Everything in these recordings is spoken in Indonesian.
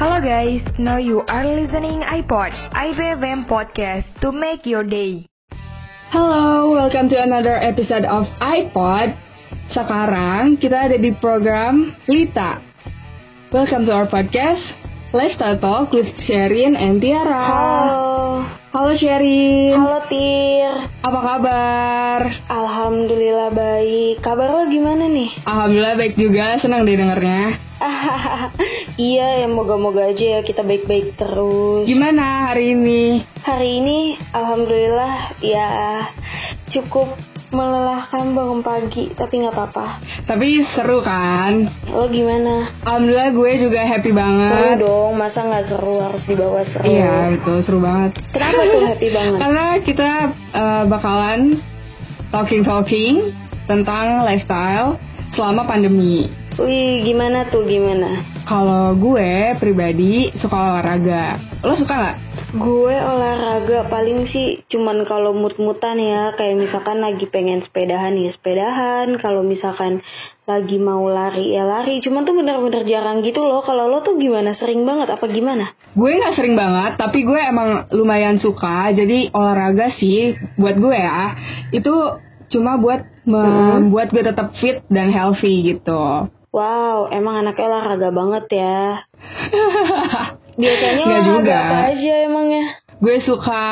Hello guys, now you are listening iPod, IBFM podcast to make your day. Hello, welcome to another episode of iPod. Sekarang kita ada di program Lita. Welcome to our podcast, Lifestyle Talk with Sherin and Tiara. Halo. Halo Sherin. Halo Tir. Apa kabar? Alhamdulillah baik. Kabar lo gimana nih? Alhamdulillah baik juga, senang deh dengernya. iya, ya moga-moga aja ya kita baik-baik terus. Gimana hari ini? Hari ini alhamdulillah ya cukup melelahkan bangun pagi, tapi nggak apa-apa. Tapi seru kan? Lo gimana? Alhamdulillah gue juga happy Seru banget. dong, masa nggak seru harus dibawa seru. Iya betul, seru banget. Kenapa tuh happy banget? Karena kita eh, bakalan talking-talking tentang lifestyle selama pandemi. Wih, gimana tuh gimana? Kalau gue pribadi suka olahraga. Lo suka nggak? Gue olahraga paling sih cuman kalau mut-mutan ya. Kayak misalkan lagi pengen sepedahan ya sepedahan. Kalau misalkan lagi mau lari ya lari. Cuman tuh bener-bener jarang gitu loh. Kalau lo tuh gimana? Sering banget apa gimana? Gue nggak sering banget, tapi gue emang lumayan suka. Jadi olahraga sih buat gue ya. Itu cuma buat membuat gue tetap fit dan healthy gitu. wow emang anaknya olahraga banget ya biasanya Nggak juga. apa aja emangnya gue suka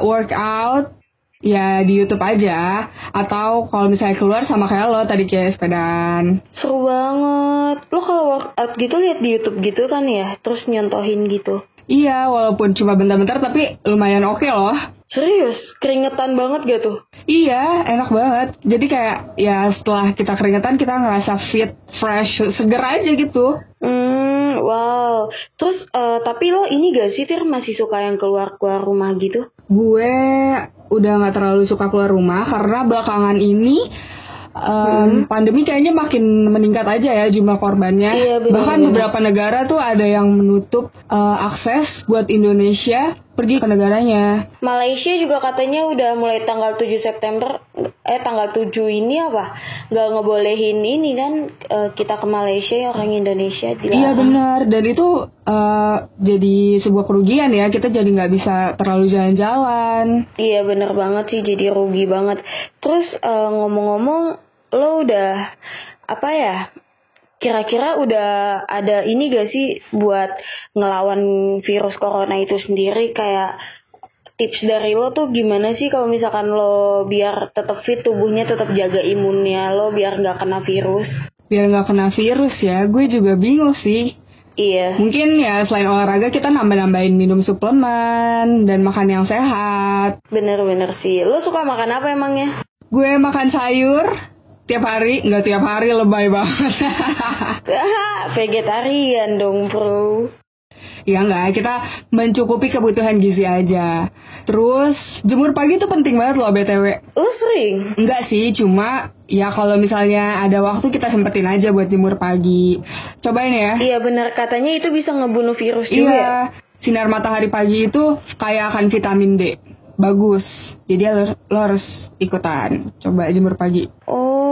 workout ya di YouTube aja atau kalau misalnya keluar sama kayak lo tadi kayak sepedaan. seru banget lo kalau workout gitu lihat di YouTube gitu kan ya terus nyontohin gitu Iya, walaupun cuma bentar-bentar tapi lumayan oke loh. Serius keringetan banget gak tuh Iya, enak banget. Jadi kayak ya setelah kita keringetan kita ngerasa fit, fresh, seger aja gitu. Hmm, wow. Terus eh, tapi lo ini gak sih Tir masih suka yang keluar keluar rumah gitu? Gue udah nggak terlalu suka keluar rumah karena belakangan ini em, pandemi kayaknya makin meningkat aja ya jumlah korbannya. Iya, benar, Bahkan beberapa negara tuh ada yang menutup eh, akses buat Indonesia pergi ke negaranya. Malaysia juga katanya udah mulai tanggal 7 September eh tanggal 7 ini apa? Gak ngebolehin ini kan eh, kita ke Malaysia ya orang Indonesia dilarang. Iya benar dan itu eh, jadi sebuah kerugian ya kita jadi nggak bisa terlalu jalan-jalan. Iya bener banget sih jadi rugi banget. Terus eh, ngomong-ngomong lo udah apa ya? Kira-kira udah ada ini gak sih buat ngelawan virus corona itu sendiri kayak tips dari lo tuh gimana sih kalau misalkan lo biar tetap fit tubuhnya tetap jaga imunnya lo biar nggak kena virus? Biar nggak kena virus ya, gue juga bingung sih. Iya. Mungkin ya selain olahraga kita nambah-nambahin minum suplemen dan makan yang sehat. Bener-bener sih. Lo suka makan apa emangnya? Gue makan sayur tiap hari, nggak tiap hari lebay banget. Vegetarian dong bro. ya enggak, kita mencukupi kebutuhan gizi aja. Terus jemur pagi itu penting banget loh BTW. Lo sering? Enggak sih, cuma ya kalau misalnya ada waktu kita sempetin aja buat jemur pagi. Cobain ya. Iya benar katanya itu bisa ngebunuh virus juga. ya? Iya, sinar matahari pagi itu kayak akan vitamin D. Bagus. Jadi lo, lo harus ikutan. Coba jemur pagi. Oh,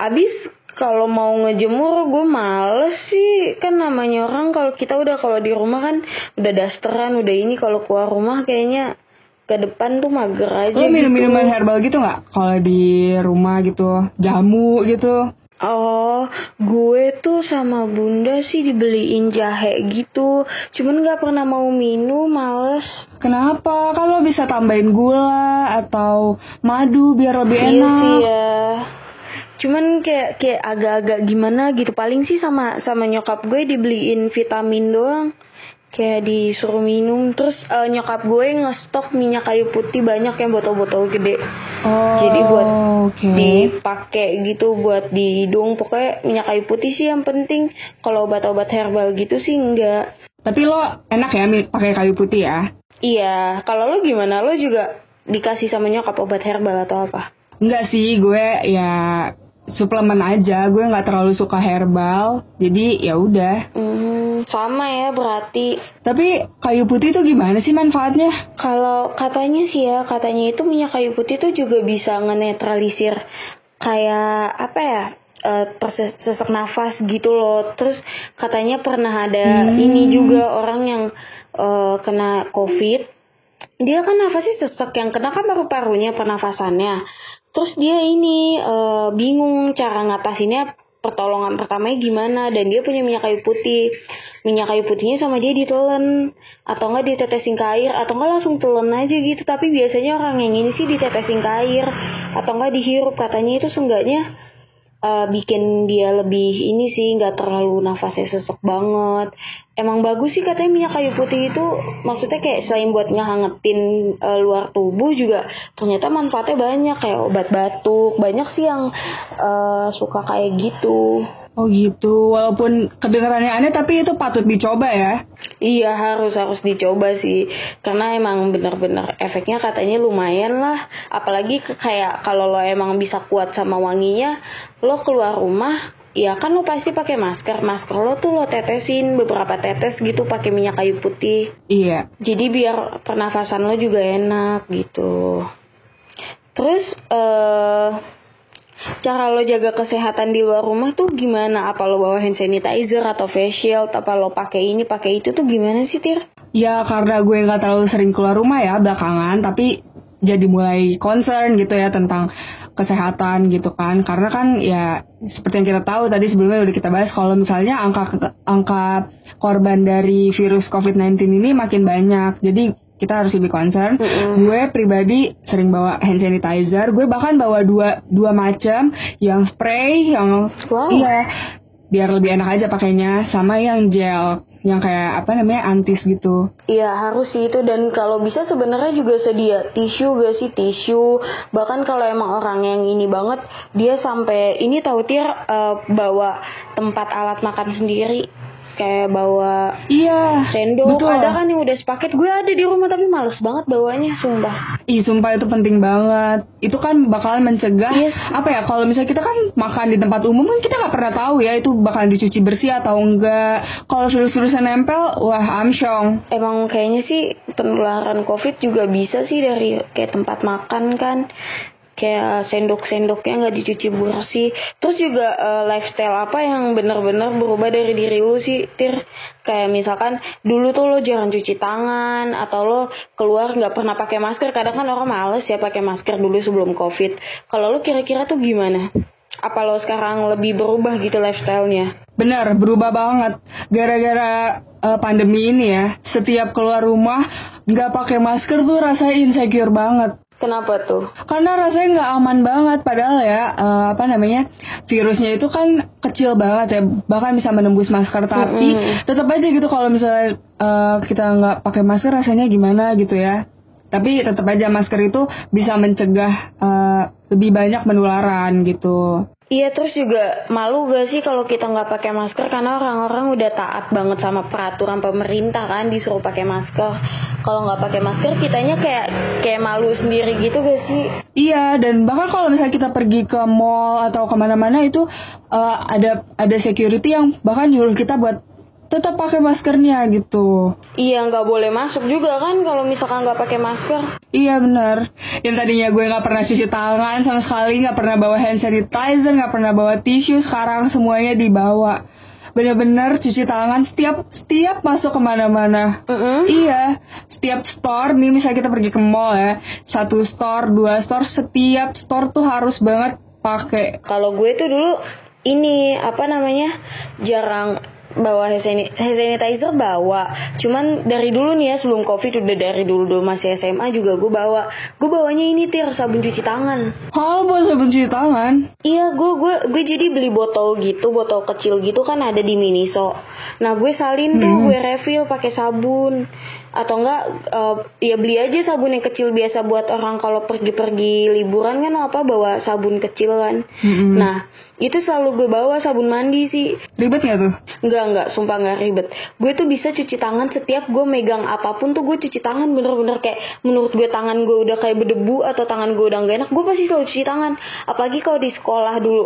abis kalau mau ngejemur gue males sih kan namanya orang kalau kita udah kalau di rumah kan udah dasteran udah ini kalau keluar rumah kayaknya ke depan tuh mager aja Lo minum gitu. minuman herbal gitu nggak? Kalau di rumah gitu, jamu gitu. Oh, gue tuh sama bunda sih dibeliin jahe gitu. Cuman gak pernah mau minum, males. Kenapa? Kalau bisa tambahin gula atau madu biar lebih Iya enak. sih ya. Cuman kayak kayak agak-agak gimana gitu. Paling sih sama sama nyokap gue dibeliin vitamin doang. Kayak disuruh minum. Terus eh, nyokap gue ngestok minyak kayu putih banyak yang botol-botol gede. Oh, Jadi buat oke. dipakai gitu buat di hidung. Pokoknya minyak kayu putih sih yang penting. Kalau obat-obat herbal gitu sih enggak. Tapi lo enak ya pakai kayu putih ya? Iya, kalau lo gimana? Lo juga dikasih sama nyokap obat herbal atau apa? Enggak sih, gue ya suplemen aja. Gue nggak terlalu suka herbal. Jadi ya udah. Hmm, sama ya berarti. Tapi kayu putih itu gimana sih manfaatnya? Kalau katanya sih ya, katanya itu minyak kayu putih tuh juga bisa ngenetralisir kayak apa ya? uh, sesak nafas gitu loh terus katanya pernah ada hmm. ini juga orang yang uh, kena covid dia kan nafasnya sesak yang kena kan paru-parunya pernafasannya terus dia ini uh, bingung cara ngatasinnya pertolongan pertamanya gimana dan dia punya minyak kayu putih. Minyak kayu putihnya sama dia ditelen atau enggak ditetesin ke air atau enggak langsung telan aja gitu. Tapi biasanya orang yang ini sih ditetesin ke air atau enggak dihirup katanya. Itu seenggaknya uh, bikin dia lebih ini sih nggak terlalu nafasnya sesek banget. Emang bagus sih katanya minyak kayu putih itu maksudnya kayak selain buat ngehangetin uh, luar tubuh juga ternyata manfaatnya banyak kayak obat batuk. Banyak sih yang uh, suka kayak gitu. Oh gitu, walaupun kedengarannya aneh tapi itu patut dicoba ya? Iya harus harus dicoba sih, karena emang bener-bener efeknya katanya lumayan lah. Apalagi kayak kalau lo emang bisa kuat sama wanginya, lo keluar rumah, ya kan lo pasti pakai masker. Masker lo tuh lo tetesin beberapa tetes gitu pakai minyak kayu putih. Iya. Jadi biar pernafasan lo juga enak gitu. Terus eh uh, cara lo jaga kesehatan di luar rumah tuh gimana? Apa lo bawa hand sanitizer atau face shield? Apa lo pakai ini pakai itu tuh gimana sih Tir? Ya karena gue nggak terlalu sering keluar rumah ya belakangan, tapi jadi mulai concern gitu ya tentang kesehatan gitu kan karena kan ya seperti yang kita tahu tadi sebelumnya udah kita bahas kalau misalnya angka angka korban dari virus COVID-19 ini makin banyak jadi kita harus lebih concern. Mm -hmm. Gue pribadi sering bawa hand sanitizer. Gue bahkan bawa dua dua macam, yang spray, yang wow. iya, biar lebih enak aja pakainya, sama yang gel yang kayak apa namanya antis gitu. Iya harus sih itu dan kalau bisa sebenarnya juga sedia tisu gak sih tisu bahkan kalau emang orang yang ini banget dia sampai ini tahu tir uh, bawa tempat alat makan sendiri kayak bawa iya sendok. betul. ada kan yang udah sepaket. Gue ada di rumah tapi males banget bawanya sumpah. Ih sumpah itu penting banget. Itu kan bakalan mencegah yes. apa ya kalau misalnya kita kan makan di tempat umum kan kita nggak pernah tahu ya itu bakalan dicuci bersih atau enggak. Kalau virus-virusnya nempel wah amsyong. Emang kayaknya sih penularan covid juga bisa sih dari kayak tempat makan kan kayak sendok-sendoknya nggak dicuci bersih terus juga uh, lifestyle apa yang benar-benar berubah dari diri lu sih tir? Kayak misalkan dulu tuh lo jarang cuci tangan atau lo keluar nggak pernah pakai masker. Kadang kan orang males ya pakai masker dulu sebelum covid. Kalau lo kira-kira tuh gimana? Apa lo sekarang lebih berubah gitu lifestylenya? Bener, berubah banget. Gara-gara uh, pandemi ini ya, setiap keluar rumah nggak pakai masker tuh rasanya insecure banget. Kenapa tuh? Karena rasanya nggak aman banget. Padahal ya uh, apa namanya virusnya itu kan kecil banget ya, bahkan bisa menembus masker. Tapi mm -hmm. tetap aja gitu kalau misalnya uh, kita nggak pakai masker rasanya gimana gitu ya. Tapi tetap aja masker itu bisa mencegah uh, lebih banyak penularan gitu. Iya terus juga malu gak sih kalau kita nggak pakai masker karena orang-orang udah taat banget sama peraturan pemerintah kan disuruh pakai masker. Kalau nggak pakai masker kitanya kayak kayak malu sendiri gitu gak sih? Iya dan bahkan kalau misalnya kita pergi ke mall atau ke mana-mana itu uh, ada ada security yang bahkan nyuruh kita buat tetap pakai maskernya gitu. Iya nggak boleh masuk juga kan kalau misalkan nggak pakai masker. Iya benar. Yang tadinya gue nggak pernah cuci tangan sama sekali, nggak pernah bawa hand sanitizer, nggak pernah bawa tisu, sekarang semuanya dibawa. Bener-bener cuci tangan setiap setiap masuk ke mana-mana. Uh -uh. Iya, setiap store nih misalnya kita pergi ke mall ya, satu store, dua store, setiap store tuh harus banget pakai. Kalau gue tuh dulu ini apa namanya jarang bawa hand sanitizer bawa. Cuman dari dulu nih ya sebelum covid udah dari dulu dulu masih SMA juga gue bawa. Gue bawanya ini tir sabun cuci tangan. Oh buat sabun cuci tangan? Iya gue gue gue jadi beli botol gitu botol kecil gitu kan ada di Miniso. Nah gue salin tuh hmm. gue refill pakai sabun. Atau enggak uh, ya beli aja sabun yang kecil biasa buat orang kalau pergi-pergi liburan kan apa bawa sabun kecil kan. Mm-hmm. nah itu selalu gue bawa sabun mandi sih. Ribet nggak tuh? Enggak enggak sumpah nggak ribet. Gue tuh bisa cuci tangan setiap gue megang apa pun tuh gue cuci tangan bener-bener. Kayak menurut gue tangan gue udah kayak berdebu atau tangan gue udah gak enak gue pasti selalu cuci tangan. Apalagi kalau di sekolah dulu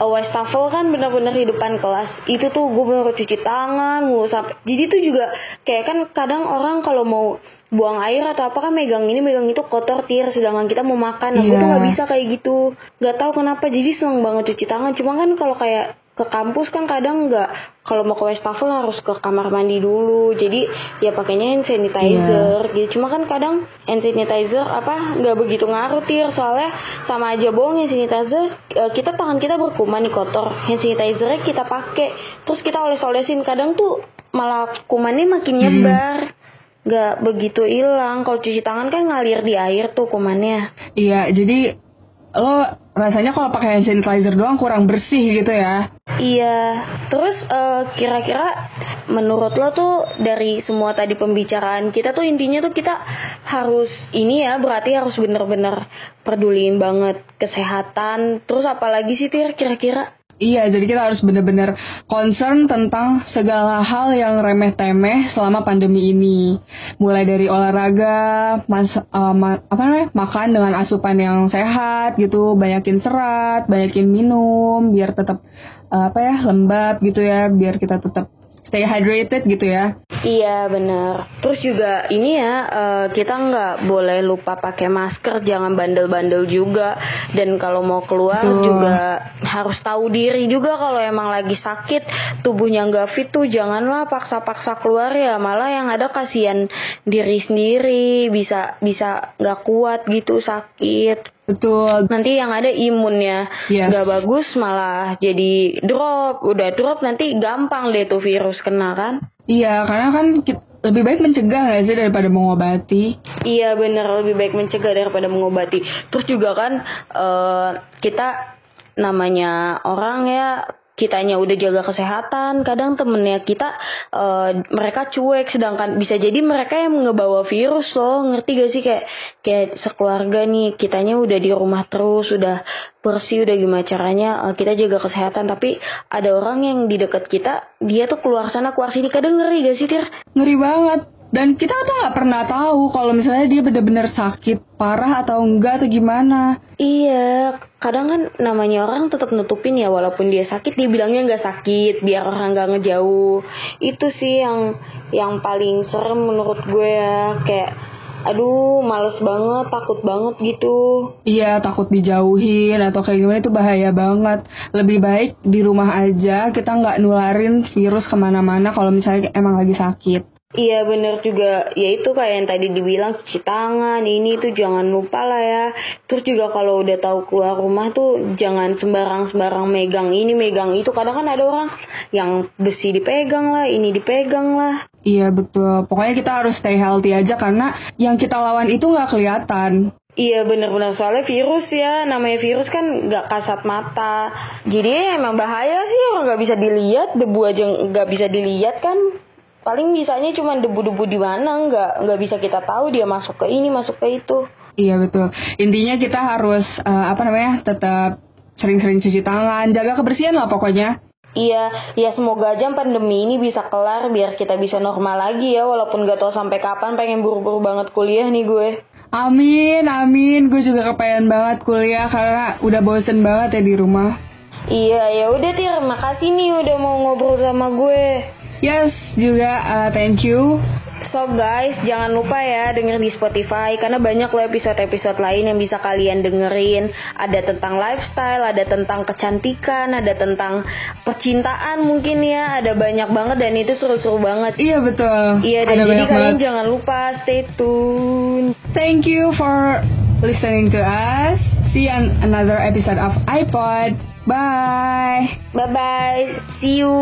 uh, wastafel kan bener-bener di depan kelas. Itu tuh gue bener cuci tangan ngusap jadi tuh juga kayak kan kadang orang kalau mau buang air atau apa kan megang ini megang itu kotor tir sedangkan kita mau makan. Aku Iya. tuh nggak bisa kayak gitu. Nggak tahu kenapa jadi seneng banget cuci tangan. Cuma kan kalau kayak ke kampus kan kadang nggak kalau mau ke wastafel harus ke kamar mandi dulu. Jadi ya pakainya hand sanitizer Iya. gitu. Cuma kan kadang hand sanitizer apa nggak begitu ngaruh tir. Soalnya sama aja bohong hand sanitizer eh, kita tangan kita berkuman nih kotor. Hand sanitizernya kita pakai. Terus kita oles-olesin kadang tuh malah kumannya makin nyebar nggak begitu hilang kalau cuci tangan kan ngalir di air tuh kumannya Iya, jadi lo rasanya kalau pakai hand sanitizer doang kurang bersih gitu ya? Iya, terus eh, kira-kira menurut lo tuh dari semua tadi pembicaraan kita tuh intinya tuh kita harus ini ya berarti harus bener-bener peduliin banget kesehatan. Terus apalagi sih Tir kira-kira? Iya, jadi kita harus bener-bener concern tentang segala hal yang remeh-temeh selama pandemi ini. Mulai dari olahraga, mas, eh, ma- apa namanya, makan dengan asupan yang sehat gitu, banyakin serat, banyakin minum, biar tetap eh, apa ya lembab gitu ya, biar kita tetap stay hydrated gitu ya. Iya bener. Terus juga ini ya eh, kita nggak boleh lupa pakai masker, jangan bandel-bandel juga. Dan kalau mau keluar Betul. juga harus tahu diri juga kalau emang lagi sakit, tubuhnya nggak fit tuh janganlah paksa-paksa keluar ya. Malah yang ada kasihan diri sendiri, bisa bisa nggak kuat gitu sakit. Betul. Nanti yang ada imunnya Yes. nggak bagus malah jadi drop. Udah drop nanti gampang deh tuh virus kena kan. Iya, karena kan kit- lebih baik mencegah nggak sih daripada mengobati. Iya bener lebih baik mencegah daripada mengobati. Terus juga kan eh, kita namanya orang ya kitanya udah jaga kesehatan, kadang temennya kita eh, mereka cuek, sedangkan bisa jadi mereka yang ngebawa virus loh, ngerti gak sih kayak kayak sekeluarga nih kitanya udah di rumah terus, udah bersih, udah gimana caranya eh, kita jaga kesehatan, tapi ada orang yang di dekat kita dia tuh keluar sana keluar sini, kadang ngeri gak sih Tir? Ngeri banget. Dan kita tuh nggak pernah tahu kalau misalnya dia bener-bener sakit parah atau enggak atau gimana. Iya, kadang kan namanya orang tetap nutupin ya walaupun dia sakit dia bilangnya nggak sakit biar orang nggak ngejauh. Itu sih yang yang paling serem menurut gue ya kayak aduh males banget takut banget gitu. Iya takut dijauhin atau kayak gimana itu bahaya banget. Lebih baik di rumah aja kita nggak nularin virus ke mana-mana kalau misalnya emang lagi sakit. Iya bener juga. Ya itu kayak yang tadi dibilang cuci tangan ini tuh jangan lupa lah ya. Terus juga kalau udah tahu keluar rumah tuh jangan sembarang sembarang megang ini megang itu. Kadang kan ada orang yang besi dipegang lah ini dipegang lah. Iya betul. Pokoknya kita harus stay healthy aja karena yang kita lawan itu nggak kelihatan. Iya bener-bener. Soalnya virus ya namanya virus kan nggak kasat mata. Jadi ya emang bahaya sih orang nggak bisa dilihat debu aja nggak bisa dilihat kan paling bisanya cuma debu-debu di mana nggak nggak bisa kita tahu dia masuk ke ini masuk ke itu Iya betul. Intinya kita harus eh, apa namanya tetap sering-sering cuci tangan, jaga kebersihan lah pokoknya. Iya, ya semoga aja pandemi ini bisa kelar biar kita bisa normal lagi ya walaupun gak tahu sampai kapan pengen buru-buru banget kuliah nih gue. Amin, amin. Gue juga kepengen banget kuliah karena udah bosen banget ya di rumah. Iya, ya udah Tir, makasih nih udah mau ngobrol sama gue. Yes, juga uh, thank you. So guys, jangan lupa ya denger di Spotify karena banyak loh episode-episode lain yang bisa kalian dengerin. Ada tentang lifestyle, ada tentang kecantikan, ada tentang percintaan mungkin ya. Ada banyak banget dan itu seru-seru banget. Iya betul. Iya, dan Ada jadi kalian banget. jangan lupa stay tune. Thank you for listening to us. See you on another episode of iPod. Bye. Bye bye. See you.